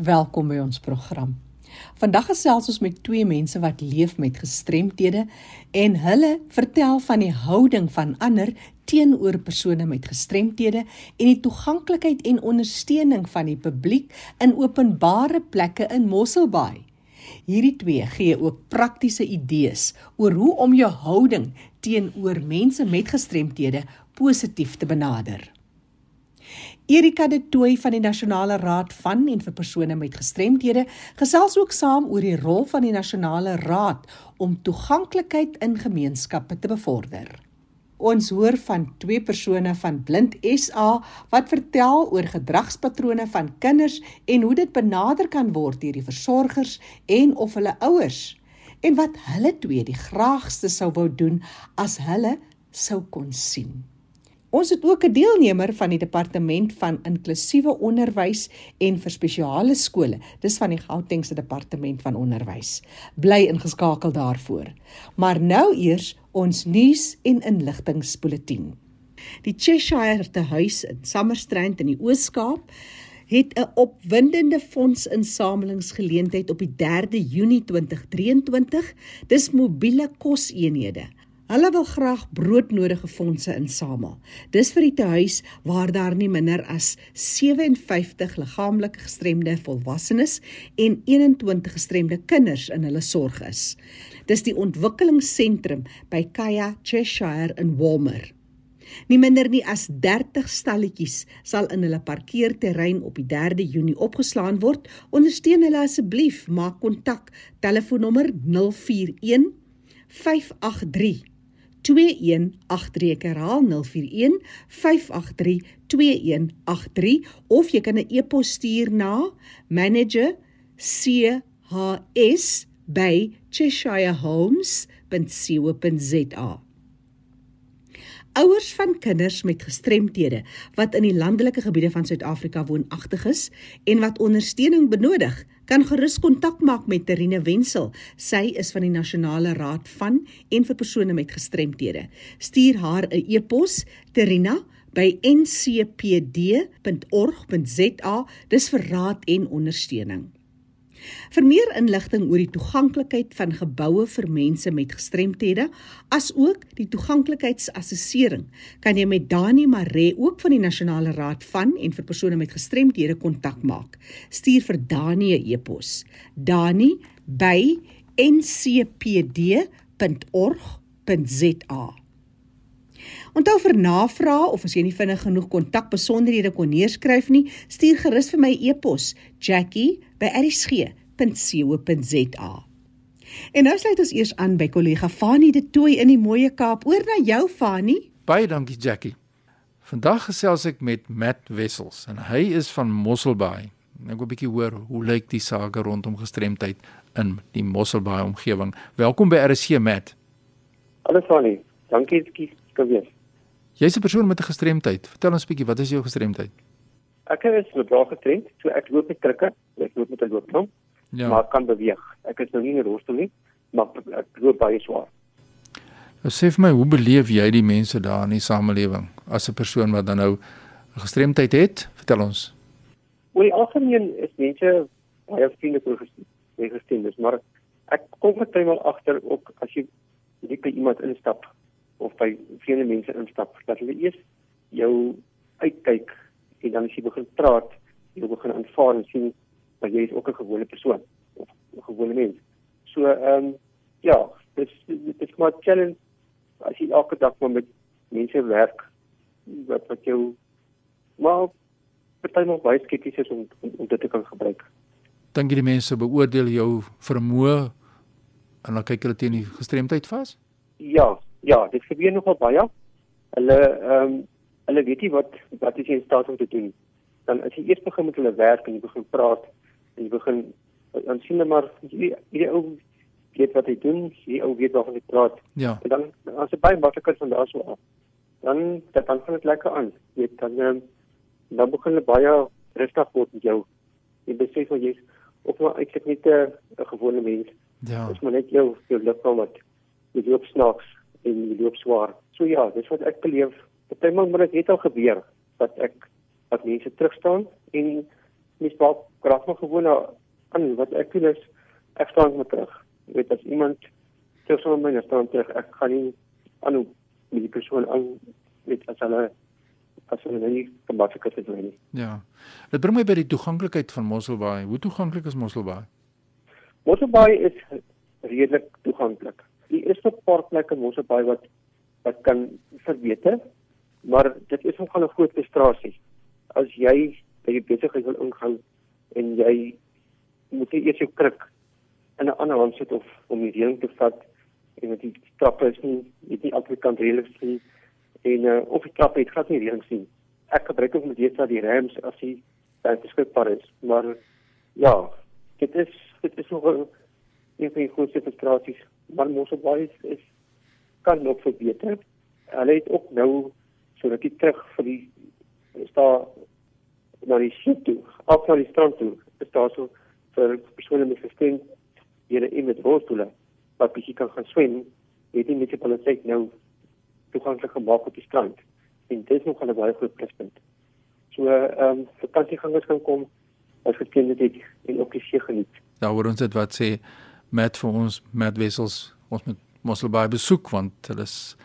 Welkom by ons program. Vandag gesels ons met twee mense wat leef met gestremthede en hulle vertel van die houding van ander teenoor persone met gestremthede en die toeganklikheid en ondersteuning van die publiek in openbare plekke in Mosselbaai. Hierdie twee gee ook praktiese idees oor hoe om jou houding teenoor mense met gestremthede positief te benader. Erika de Tooy van die Nasionale Raad van en vir persone met gestremthede gesels ook saam oor die rol van die Nasionale Raad om toeganklikheid in gemeenskappe te bevorder. Ons hoor van twee persone van Blind SA wat vertel oor gedragspatrone van kinders en hoe dit benader kan word deur die versorgers en of hulle ouers en wat hulle twee die graagste sou wou doen as hulle sou kon sien. Ons het ook 'n deelnemer van die departement van inklusiewe onderwys en vir spesiale skole. Dis van die Gautengse departement van onderwys. Bly ingeskakel daarvoor. Maar nou eers ons nuus en inligtingspulsatie. Die Cheshire te huis in Summerstrand in die Oos-Kaap het 'n opwindende fondsinsamelingsgeleentheid op die 3de Junie 2023. Dis mobiele koseenhede. Hulle wil graag broodnodige fondse insamel. Dis vir die tehuis waar daar nie minder as 57 liggaamlik gestremde volwassenes en 21 gestremde kinders in hulle sorg is. Dis die ontwikkelingsentrum by Kaya Cheshire in Walmer. Nie minder nie as 30 stalletjies sal in hulle parkeerterrein op die 3de Junie opgeslaan word. Ondersteun hulle asseblief, maak kontak. Telefoonnommer 041 583 2183 ek herhaal 041 583 2183 of jy kan 'n e-pos stuur na manager.chs@cheshirehomes.co.za Ouers van kinders met gestremthede wat in die landelike gebiede van Suid-Afrika woonagtig is en wat ondersteuning benodig, kan gerus kontak maak met Terine Wenzel. Sy is van die Nasionale Raad van en vir persone met gestremthede. Stuur haar 'n e-pos Terina by ncpd.org.za dis vir raad en ondersteuning. Vir meer inligting oor die toeganklikheid van geboue vir mense met gestremthede, asook die toeganklikheidsassessering, kan jy met Dani Maree ook van die Nasionale Raad van en vir persone met gestremthede kontak maak. Stuur vir Dani 'n e-pos: dani@ncpd.org.za. Onthou vir navrae of as jy nie vinnig genoeg kontak besonderhede kon neerskryf nie, stuur gerus vir my e-pos jackie@rsg.co.za. En nou sluit ons eers aan by kollega Fanie de Tooi in die mooie Kaap. Oor na jou Fanie. Baie dankie Jackie. Vandag gesels ek met Matt Wessels en hy is van Mosselbaai. Ek wil 'n bietjie hoor hoe lyk die sake rondom gestremdheid in die Mosselbaai omgewing. Welkom by RSG Matt. Alles Fanie. Dankie Jackie. Kom weer. Jy's 'n persoon met 'n gestremdheid. Vertel ons 'n bietjie, wat is jou gestremdheid? Ek is met braak gestremd, so ek loop met krikke, ek loop met 'n loopkram. Ja. Maar kan beweeg. Ek is nou nie in 'n rolstoel nie, maar ek loop baie swaar. Nou sê vir my, hoe beleef jy die mense daar in die samelewing as 'n persoon wat dan nou 'n gestremdheid het? Vertel ons. Wel, algemeen is mense baie vriendelik oor gestremdes, maar ek kom net eendag agter ook as jy net by iemand instap of by vele mense instap dat hulle eers jou uitkyk en dan as jy begin praat, jy begin aanvaar en sien dat jy is ook 'n gewone persoon of 'n gewone mens. So ehm um, ja, dis dis maar challenge as jy elke dag met mense werk wat wat jou maar partymal baie skepties is om, om om dit te kan gebruik. Dink jy die mense beoordeel jou vermoë en dan kyk hulle teen die gestremdheid vas? Ja, ja, dit gebeur nogal baie. Hulle ehm um, hulle weet nie wat wat is in staat om te doen. Dan as jy eers begin met hulle werk en jy begin praat en jy begin dan sien hulle maar jy ou weet wat hy doen, jy ou weet waarvan hy praat. Ja. En dan as jy baie makliker van daar so af. Dan dan gaan dit lekker aan. Jy dan um, dan begin hulle baie rustig word met jou. Jy besef wat jy of maar eintlik net 'n gewone mens. Ja. Dis maar net jou jou liggaam wat jy loop snaaks en jy loop swaar. So ja, dis wat ek beleef. Partymal moet dit net al gebeur dat ek dat mense terugstaan en mens maak graag maar gewoon aan wat ek doen is ek staan met terug. Jy weet as iemand terug staan my staan terug, ek gaan nie aan met die persoon aan met as hulle as hulle nie gemaak het dit nie. Ja. Dit bring my by die toeganklikheid van Mosselbaai. Hoe toeganklik is Mosselbaai? Mosselbaai is redelik toeganklik. Die eerste paar plekke in Mosselbaai wat wat kan verbeter, maar dit is nogal 'n groot frustrasie. As jy by die besigheid wil ingaan en jy moet eers jou kruk in 'n ander hand sit of om die reëling te vat en dit die trappe is nie net nie altyd kan reëlig sien en uh, of die trappe het glad nie reëling sien. Ek gebruik ook met dit dat die rams as hy beskikbaar is, maar ja, dit is dit is nog 'n een van die grootste frustrasies, maar mos op baie is, kan nog verbeter. Hulle het ook nou sodat dit terug vir die is daar na die see toe, af na die strand toe, is daar so vir persone met gestremd hier in met rolstoele wat bietjie kan gaan swem, het die munisipaliteit nou toeganklik gemaak op die strand. En dit is nog 'n baie groot pluspunt. So ehm um, vakansiegangers kan kom as gekende dit en ook die see geniet. Nou hoor ons dit wat sê met vir ons met wissels ons met Mosselbaai besoek want hulle is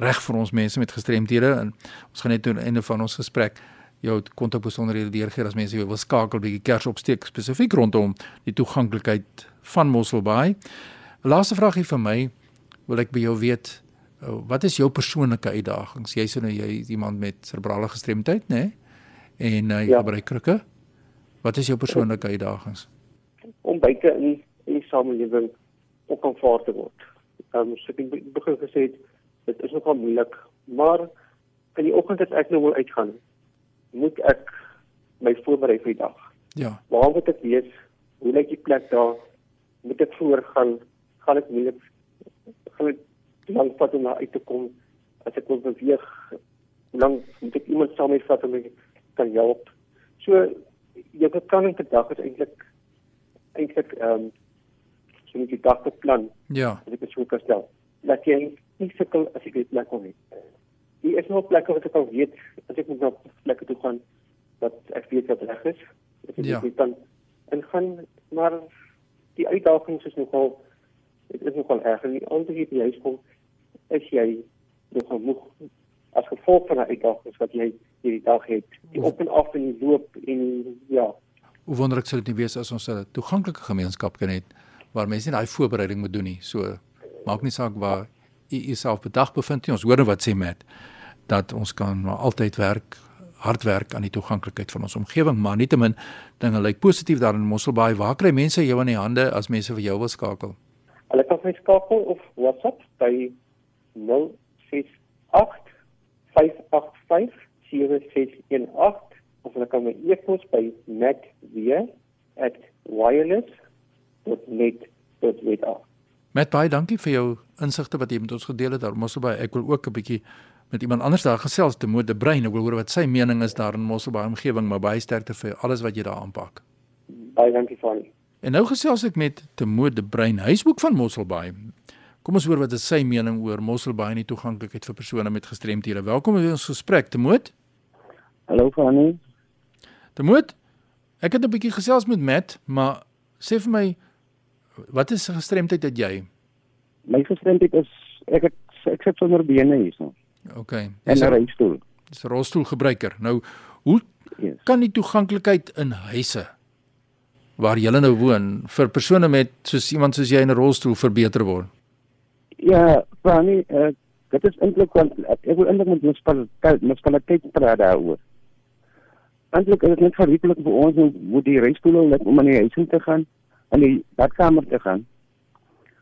reg vir ons mense met gestremdhede en ons gaan net aan einde van ons gesprek jou kontak besonderhede deurgee as mense wil skakel bietjie kers opsteek spesifiek rondom die toeganklikheid van Mosselbaai. Laaste vraagie vir my wil ek by jou weet wat is jou persoonlike uitdagings? Jy's nou jy iemand met serebrale gestremdheid, né? Nee? En uh, jy ja. gebruik krikke. Wat is jou persoonlike uitdagings? Om buite in in die samelewing ook aanvaar te word. Ehm um, so ek begin gesê het dit is nogal moeilik, maar in die oggend as ek nou wil uitgaan, moet ek my voorberei vir die dag. Ja. Waar moet ek wees? Hoe lyk die plek daar? Moet ek voor gaan? Ek moeilik gaan ek lank pad om uit te kom? As ek wil beweeg, lank moet ek iemand saam vat om my kan help? So jou beplanning per dag is eintlik eintlik ehm um, so net die dag beplan. Ja. Ek dit sou kan stel. Dat jy nie sukkel as ek dit plek kom nie. Die is nog plekke wat ek al weet as ek moet na plekke toe gaan wat ek weet wat reg is. Ek ja. weet dan en gaan maar die uitdagings is nogal dit is nogal erg en die ander jy by huis kom is jy nogal moeg as gevolg van 'n uitdagings wat jy hierdie dag het. Die op en af in die loop en ja. Hoe wonderlik sou dit nie wees as ons 'n toeganklike gemeenskap kan hê waar mense nie daai voorbereiding moet doen nie. So maak nie saak waar u jouself bedag bevind nie. Ons hoor nou wat sê Matt dat ons kan maar altyd werk hard werk aan die toeganklikheid van ons omgewing, maar nietemin dinge lyk positief daar in Mosselbaai. Waar kry mense jou in die hande as mense vir jou wil skakel? Hulle kan my skakel of WhatsApp by 068 585 7618 of hulle kan my e-pos by matt@wireless.net.za. Met baie dankie vir jou insigte wat jy met ons gedeel het. Daar Mosselbaai, ek wil ook 'n bietjie met iemand anders daar gesels te moet, die brein. Ek wil hoor wat sy mening is daar in Mosselbaai omgewing, maar baie sterkte vir alles wat jy daar aanpak. Baie dankie Fanny. En nou gesels ek met Temo de Brein, huisboek van Mosselbaai. Kom ons hoor wat is sy mening oor Mosselbaai en die toeganklikheid vir persone met gestremthede. Welkom by ons gesprek, Temo. Hallo Fanny. Temo, ek het 'n bietjie gesels met Matt, maar sê vir my wat is 'n gestremdheid dat jy? My gestremdheid is ek het, ek sit sonder bene hierso. OK. En 'n rolstoel. Dis 'n rolstoelgebruiker. Nou, hoe yes. kan die toeganklikheid in huise waar jy nou woon vir persone met soos iemand soos jy in 'n rolstoel verbeter word? Ja, Fanny, uh, dit is eintlik want ek wil eintlik met munisipaliteit munisipaliteit praat daaroor. Eintlik is dit net gerieflik vir ons om die rolstoel net om in die huis te gaan en die badkamer te gaan.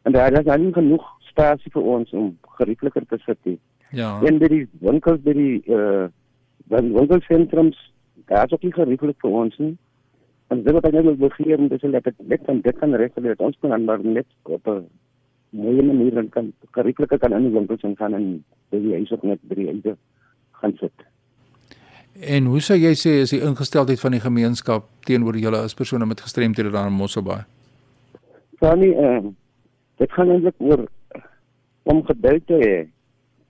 En daar is al genoeg spasie vir ons om geriefliker te sit. Nie. Ja. En by die winkels by die uh winkelsentrums, daar is ook nie gerieflik vir ons nie. En dit wat ek net wil begeer, dis net dat net van dit kan reguleer ons kan maar net op 'n mooie manier kan geriefliker kan in die winkels gaan en by die huis ook net by die huise gaan sit. En hoe sou jy sê is die ingesteldheid van die gemeenskap teenoor julle as persone met gestremthede daar in Mosselbaai? Fanny, uh, dit gaan eintlik oor om geduld te hê.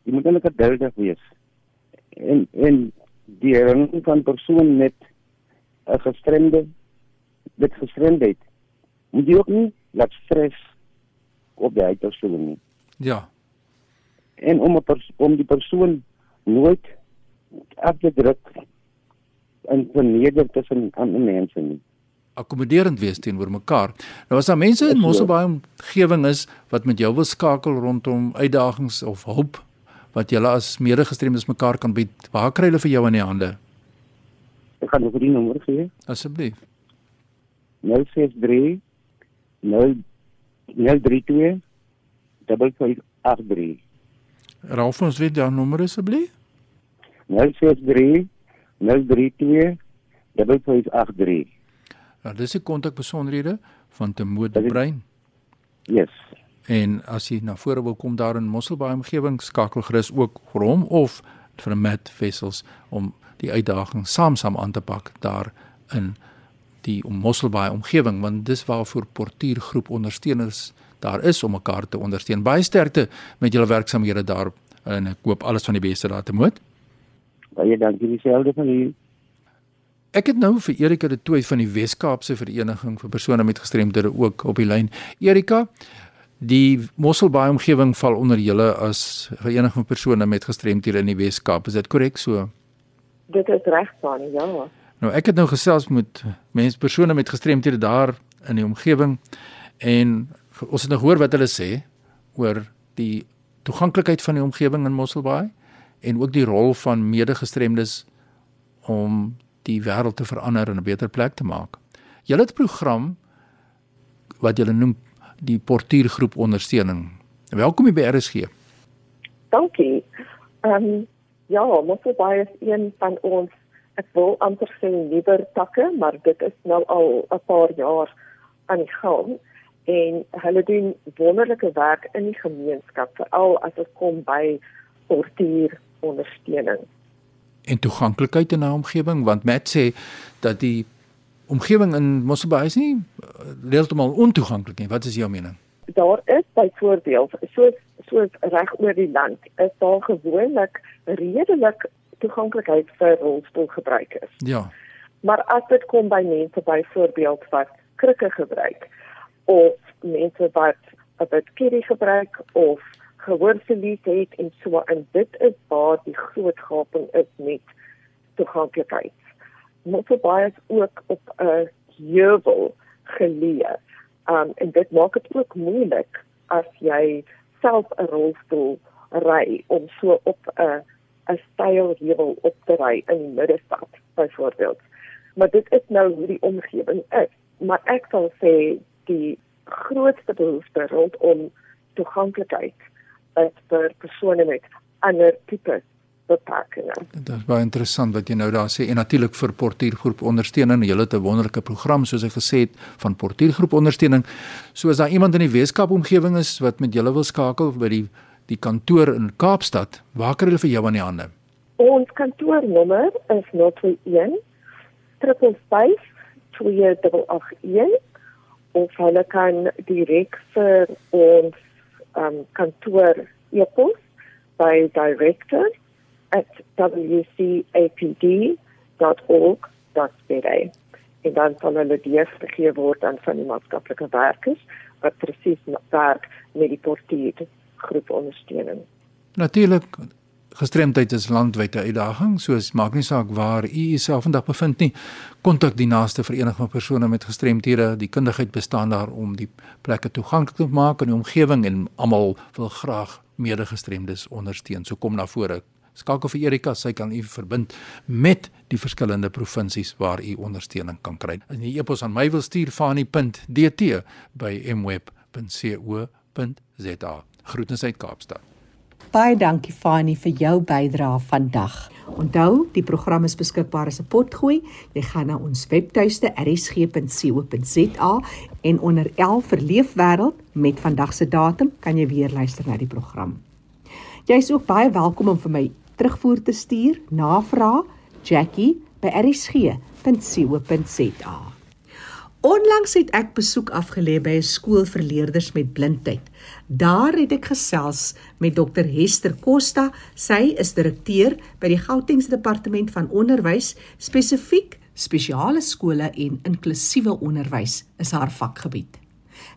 Jy moet eintlik geduldig wees. En en die herinnering van persoon met 'n gestremde met gestremdheid moet jy ook nie laat stres op die uitpersoon nie. Ja. En om om die persoon nooit af te druk en verneder tussen ander mense nie. Akkommoderend wees teenoor mekaar. Nou as daar mense in. Mosselbaai omgewing is wat met jou wil skakel rondom uitdagings of hulp wat julle as medegestremdes mekaar kan bied, waar kry hulle vir jou in die hande? Ek gaan vir die nommer gee. Asseblief. 063 0 032 5583 Raaf ons weer daardie nommer asseblief. 063 032 5583 Nou dis die kontakbesonderhede van Temoed Dit is- Brein. Yes. En as jy na vore wil kom daar in Mosselbaai omgewing, skakel gerus ook vir hom of vir Matt Wessels om die uitdaging saam-saam aan te pak daar in die Mosselbaai omgewing want dis waarvoor portuïergroep ondersteuners daar is om mekaar te ondersteun. Baie sterkte met julle werksamehede daar en ek hoop alles van die beste daar te moet. Baie dankie dieselfde van u. Ek het nou vir Erika de Tooy van die Wes-Kaapse Vereniging vir persone met gestremdhede ook op die lyn. Erika, die Mosselbaai omgewing val onder julle as vereniging van persone met gestremdhede in die Wes-Kaap. Is dit korrek so? Dit is reg van ja. Nou ek het nou gesels met mense persone met gestremdhede daar in die omgewing en ons het nou gehoor wat hulle sê oor die toeganklikheid van die omgewing in Mosselbaai en ook die rol van medegestremdes om die wêreld te verander en 'n beter plek te maak. Julle het program wat julle noem die portuïergroep ondersteuning. Welkom by RSG. Dankie. Ehm um, ja, Mosselbaai is een van ons ek wil amper sê nuwer takke, maar dit is nou al 'n paar jaar aan die gang en hulle doen wonderlike werk in die gemeenskap, veral as dit kom by portuïer ondersteuning. En toeganklikheid in 'n omgewing want Matt sê dat die omgewing in Mosselbaai is nie uh, heeltemal ontoeganklik nie. Wat is jou mening? daar is byvoorbeeld soos soos reg oor die land is daar gewoonlik redelik toeganklikheid vir rolstoelgebruikers. Ja. Maar as dit kom by mense byvoorbeeld wat krikke gebruik of mense wat 'n bit kierie gebruik of gehoorverlies het en so en dit is waar die groot gaping is met toeganklikheid. Mosselbaai is ook op 'n heuwel geleë. Um en dit maak dit ook moeilik as jy self 'n rolstoel ry om so op 'n 'n styl heuwel op te ry in die middestad byvoorbeeld. Maar dit is nou hoe die omgewing is. Maar ek sal sê die grootste behoefte rondom toeganklikheid is vir persone met ander tipe beperkings. Dit is baie interessant wat jy nou daar sê en natuurlik vir portuïergroep ondersteuning. Julle het 'n wonderlike program soos ek gesê het van portuïergroep ondersteuning. So as daar iemand in die Weskaap omgewing is wat met julle wil skakel by die die kantoor in Kaapstad, waar kan hulle vir jou aan die hande? Ons kantoornommer is 021 355 2881 of hulle kan direk vir ons um, kantoor e-pos by director at wcapd.org.za en dan sal hulle deurgegee word aan van die maatskaplike werkers wat presies werk met die portier groep ondersteuning. Natuurlik gestremdheid is landwyse uitdaging, soos maak nie saak waar u jouself vandag bevind nie. Kontak die naaste vereniging van persone met gestremthede. Die kundigheid bestaan daar om die plekke toeganklik te maak in die omgewing en almal wil graag medegestremdes ondersteun. So kom na vore. Skakel vir Erika, sy kan u verbind met die verskillende provinsies waar u ondersteuning kan kry. En die e-pos aan my wil stuur fani.dt by mweb.co.za. Groetens uit Kaapstad. Baie dankie Fani vir jou bydrae vandag. Onthou, die program is beskikbaar as 'n potgooi. Jy gaan na ons webtuiste rsg.co.za en onder L vir leefwêreld met vandag se datum kan jy weer luister na die program. Jy is ook baie welkom om vir my terugvoer te stuur, navraag jackie@rsg.co.za. Onlangs het ek besoek afgelê by 'n skool vir leerders met blindheid. Daar het ek gesels met Dr Hester Costa. Sy is direkteur by die Gautengse Departement van Onderwys, spesifiek Spesiale skole en inklusiewe onderwys is haar vakgebied.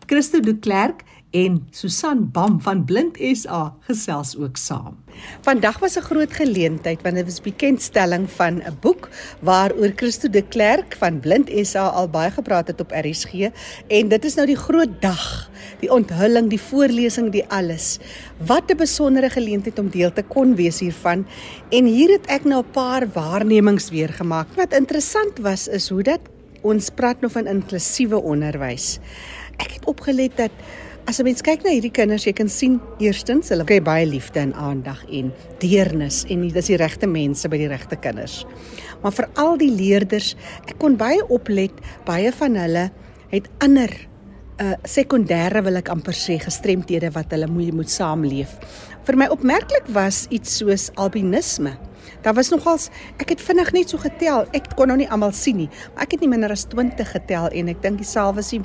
Christo de Klerk en Susan Bam van Blind SA gesels ook saam. Vandag was 'n groot geleentheid want dit was bekendstelling van 'n boek waaroor Christo de Klerk van Blind SA al baie gepraat het op RSG en dit is nou die groot dag, die onthulling, die voorlesing, die alles. Wat 'n besondere geleentheid om deel te kon wees hiervan. En hier het ek nou 'n paar waarnemings weer gemaak. Wat interessant was is hoe dat ons praat nou van inklusiewe onderwys. Ek het opgelet dat As 'n mens kyk na hierdie kinders, jy kan sien eerstens hulle kry baie liefde en aandag en deernis en dis die regte mense by die regte kinders. Maar vir al die leerders, ek kon baie oplet, baie van hulle het ander uh sekondêre wil ek amper sê gestremthede wat hulle moet moet saamleef. Vir my opmerklik was iets soos albinisme. Daar was nogals ek het vinnig net so getel. Ek kon nou nie almal sien nie, maar ek het nie minder as 20 getel en ek dink die saal was nie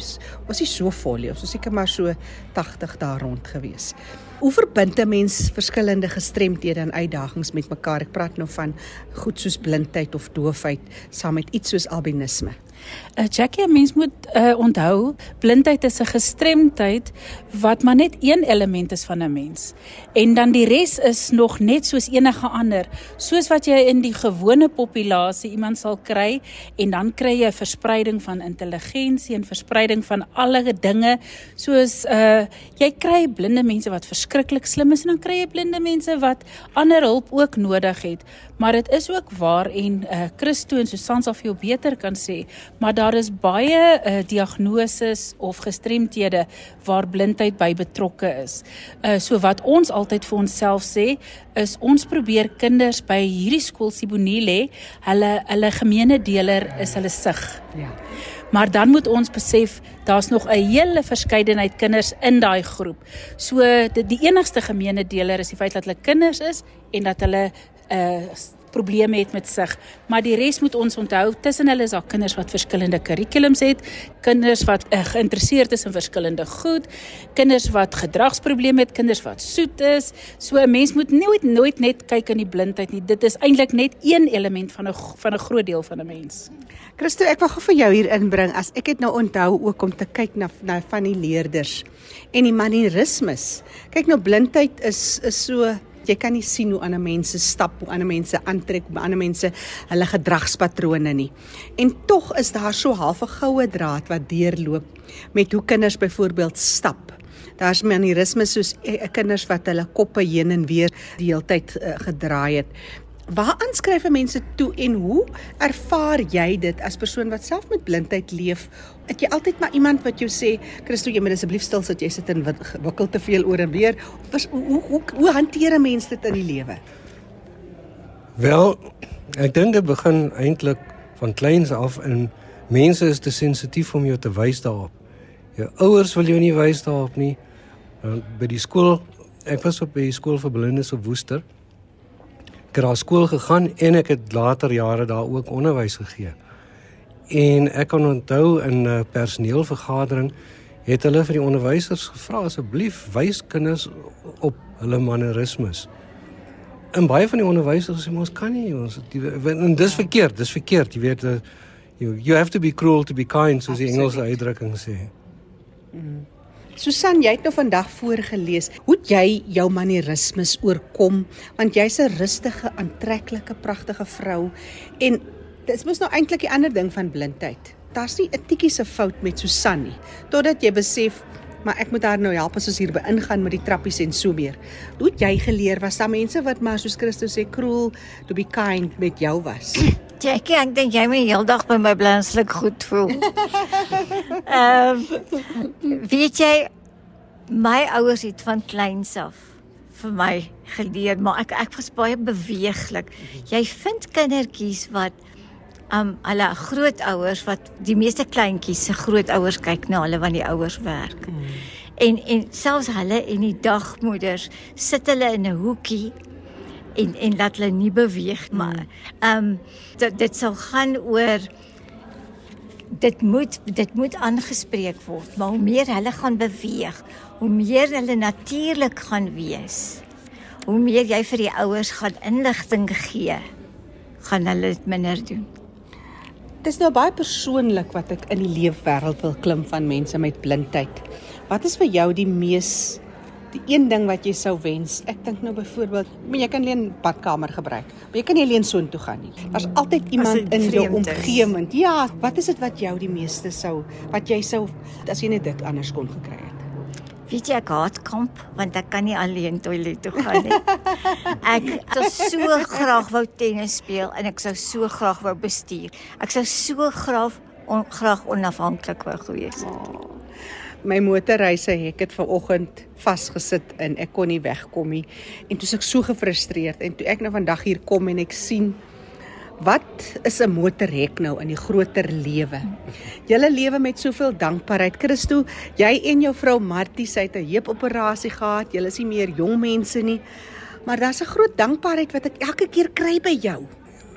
was nie so vol nie. Ons was seker maar so 80 daar rond gewees. Hoe verbind 'n mens verskillende gestremthede en uitdagings met mekaar? Ek praat nou van goed soos blindheid of doofheid saam met iets soos albinisme. Uh, Jackie, mens moet uh, onthou, blindheid is 'n gestremdheid wat maar net een element is van 'n mens. En dan die res is nog net soos enige ander, soos wat jy in die gewone populasie iemand sal kry en dan kry jy 'n verspreiding van intelligensie en verspreiding van alle dinge, soos uh jy kry blinde mense wat verskriklik slim is en dan kry jy blinde mense wat ander hulp ook nodig het. Maar dit is ook waar en uh Christo en Susan sal vir jou beter kan sê, maar daar is baie uh, diagnoses of gestremthede waar blindheid by betrokke is. Uh so wat ons altyd vir onsself sê is ons probeer kinders by hierdie skool Sibonile, hulle hulle gemeene deler is hulle sig. Ja. Maar dan moet ons besef daar's nog 'n hele verskeidenheid kinders in daai groep. So die, die enigste gemeene deler is die feit dat hulle kinders is en dat hulle uh, probleme het met sig, maar die res moet ons onthou, tussen hulle is daar kinders wat verskillende kurrikulums het, kinders wat uh, geïnteresseerd is in verskillende goed, kinders wat gedragsprobleme het, kinders wat soet is. So 'n mens moet nooit nooit net kyk in die blindheid nie. Dit is eintlik net een element van 'n van 'n groot deel van 'n mens. Christo, ek wou gou vir jou hier inbring as ek het nou onthou ook om te kyk na na van die leerders en die manierismes. Kyk nou blindheid is is so jy kan nie sien hoe ander mense stap, hoe ander mense aantrek, hoe ander mense hulle gedragspatrone nie. En tog is daar so half 'n goue draad wat deurloop met hoe kinders byvoorbeeld stap. Daar's manierismes soos kinders wat hulle koppe heen en weer die hele tyd uh, gedraai het. Waar aanskryf mense toe en hoe ervaar jy dit as persoon wat self met blindheid leef? Het jy altyd maar iemand wat jou sê, "Christo, jy moet asseblief stil sit, jy sit en wikkel te veel oor en weer." Was hoe hoe hoe, hoe hanteer 'n mens dit in die lewe? Wel, ek dink dit begin eintlik van kleins af en mense is te sensitief om jou te wys daarop. Jou ouers wil jou nie wys daarop nie. By die skool, ek was op by die skool vir blindes op Woester het daar skool gegaan en ek het later jare daar ook onderwys gegee. En ek kan onthou in 'n personeelvergadering het hulle vir die onderwysers gevra asseblief wys kinders op hulle mannerismes. En baie van die onderwysers sê ons kan nie ons die, en dis verkeerd, dis verkeerd, jy weet eh, you, you have to be cruel to be kind soos die Engelse uitdrukking sê. Mm. Susan, jy het nou vandag voorgeles. Hoe jy jou manierismes oorkom want jy's 'n rustige, aantreklike, pragtige vrou en dit is nou eintlik die ander ding van blindheid. Daar's nie 'n tikkie se fout met Susan nie totdat jy besef maar ek moet haar nou help as ons hier beingaan met die trappies en so meer. Hoe het jy geleer was daar mense wat maar soos Christus sê cruel to be kind met jou was? Jackie, ek dink jy moet heeldag by my blanslik goed voel. Ehm um, weet jy my ouers het van kleins af vir my geleer, maar ek ek was baie beweeglik. Jy vind kindertjies wat um hulle grootouers wat die meeste kleintjies se grootouers kyk na hulle wanneer die ouers werk. Mm. En en selfs hulle en die dagmoeders sit hulle in 'n hoekie en en laat hulle nie beweeg hmm. maar ehm um, dit dit sal gaan oor dit moet dit moet aangespreek word maar hoe meer hulle gaan beweeg hoe meer hulle natuurlik gaan wees hoe meer jy vir die ouers gaan inligting gee gaan hulle dit minder doen Dit is nou baie persoonlik wat ek in die leefwêreld wil klim van mense met blindheid. Wat is vir jou die mees die een ding wat jy sou wens? Ek dink nou byvoorbeeld, maar jy kan alleen badkamer gebruik, maar jy kan nie alleen soontoe gaan nie. Daar's altyd iemand in jou omgewing. Ja, wat is dit wat jou die meeste sou wat jy sou as jy net dit anders kon gekry het? Weet jy ek haat kamp want ek kan nie alleen toilet toe gaan nie. Ek sou so graag wou tennis speel en ek sou so graag wou bestuur. Ek sou so graag on, graag onafhanklik wou gewees het. Oh my motorreise het vanoggend vasgesit en ek kon nie wegkom nie. En toe ek so gefrustreerd en toe ek nou vandag hier kom en ek sien wat is 'n motorhek nou in die groter lewe? Julle lewe met soveel dankbaarheid. Christo jy en jou vrou Martie sy het 'n heupoperasie gehad. Julle is nie meer jong mense nie. Maar daar's 'n groot dankbaarheid wat ek elke keer kry by jou.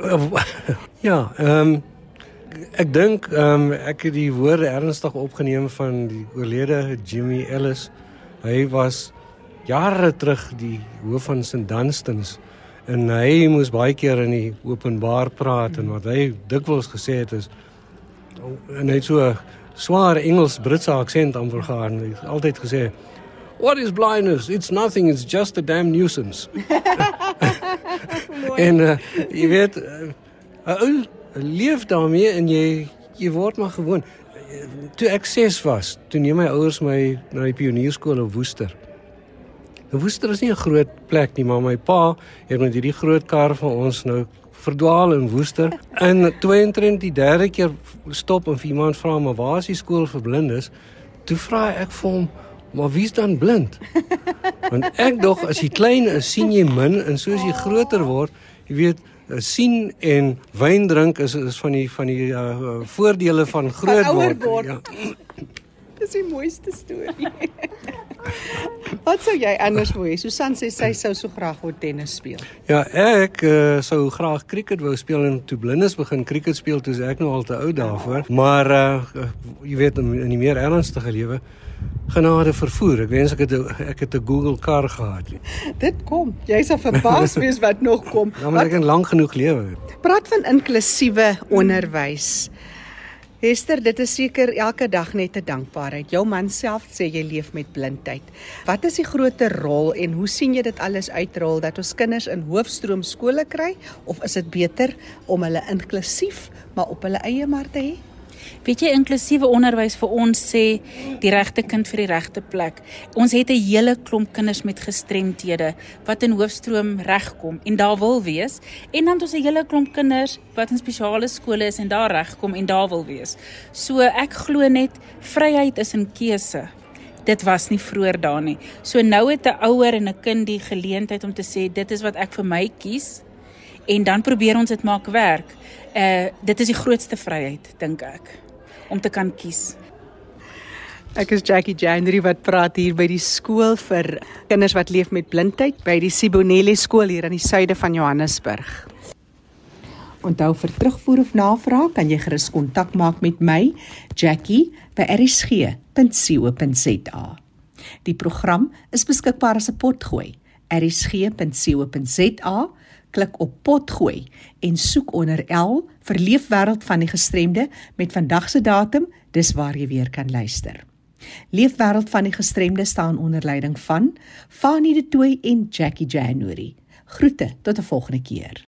Ja ehm um ek dink ehm um, ek het die woorde ernstig opgeneem van die oorlede Jimmy Ellis. Hy was jare terug die hoof van St Dunstans en hy moes baie keer in die openbaar praat en wat hy dikwels gesê het is en hy het so swaar Engels-Britse aksent aanvergaan. Hy het altyd gesê What is blindness? It's nothing, it's just a damn nuisance. en uh, jy weet, 'n uh, leef daarmee en jy jy word maar gewoon. Toe ek 6 was, toe neem my ouers my na die pionierskool in Woester. Nou Woester is nie 'n groot plek nie, maar my pa het met hierdie groot kar van ons nou verdwaal in Woester. En 22 die derde keer stop en vir iemand vra maar waar is die skool vir blindes? Toe vra ek vir hom Maar wie's dan blind? Want ek dog as jy klein is, sien jy min en soos jy groter word, jy weet, sien en wyn drink is is van die van die uh, voordele van groot word. word. Ja. Dis die mooiste storie. Wat sou jy anders wou hê? Susan sê sy sou so graag wou tennis speel. Ja, ek uh, sou graag cricket wou speel en toe blindes begin cricket speel toe ek nou al te oud daarvoor. Maar uh, jy weet in die meer ernstige lewe genade vervoer. Ek wens ek het ek het 'n Google kar gehad. Dit kom. Jy sal verbaas wees wat nog kom. Dan moet ek en lank genoeg lewe. Praat van inklusiewe onderwys. Hester, dit is seker elke dag net 'n dankbaarheid. Jou man self sê jy leef met blindheid. Wat is die groter rol en hoe sien jy dit alles uitrol dat ons kinders in hoofstroom skole kry of is dit beter om hulle inklusief maar op hulle eie maar te hê? Weet jy inklusiewe onderwys vir ons sê die regte kind vir die regte plek. Ons het 'n hele klomp kinders met gestremthede wat in hoofstroom regkom en daar wil wees en dan het ons 'n hele klomp kinders wat in spesiale skole is en daar regkom en daar wil wees. So ek glo net vryheid is in keuse. Dit was nie vroeër daar nie. So nou het 'n ouer en 'n kind die geleentheid om te sê dit is wat ek vir my kies en dan probeer ons dit maak werk. Uh dit is die grootste vryheid dink ek om te kan kies. Ek is Jackie January wat praat hier by die skool vir kinders wat leef met blindheid by die Sibonelli skool hier aan die suide van Johannesburg. Onthou vir terugvoer of navraag kan jy gerus kontak maak met my Jackie by rsg.co.za. Die program is beskikbaar as 'n potgooi. rsg.co.za klik op potgooi en soek onder L vir leefwêreld van die gestremde met vandag se datum, dis waar jy weer kan luister. Leefwêreld van die gestremde staan onder leiding van Fanie De Tooy en Jackie January. Groete tot 'n volgende keer.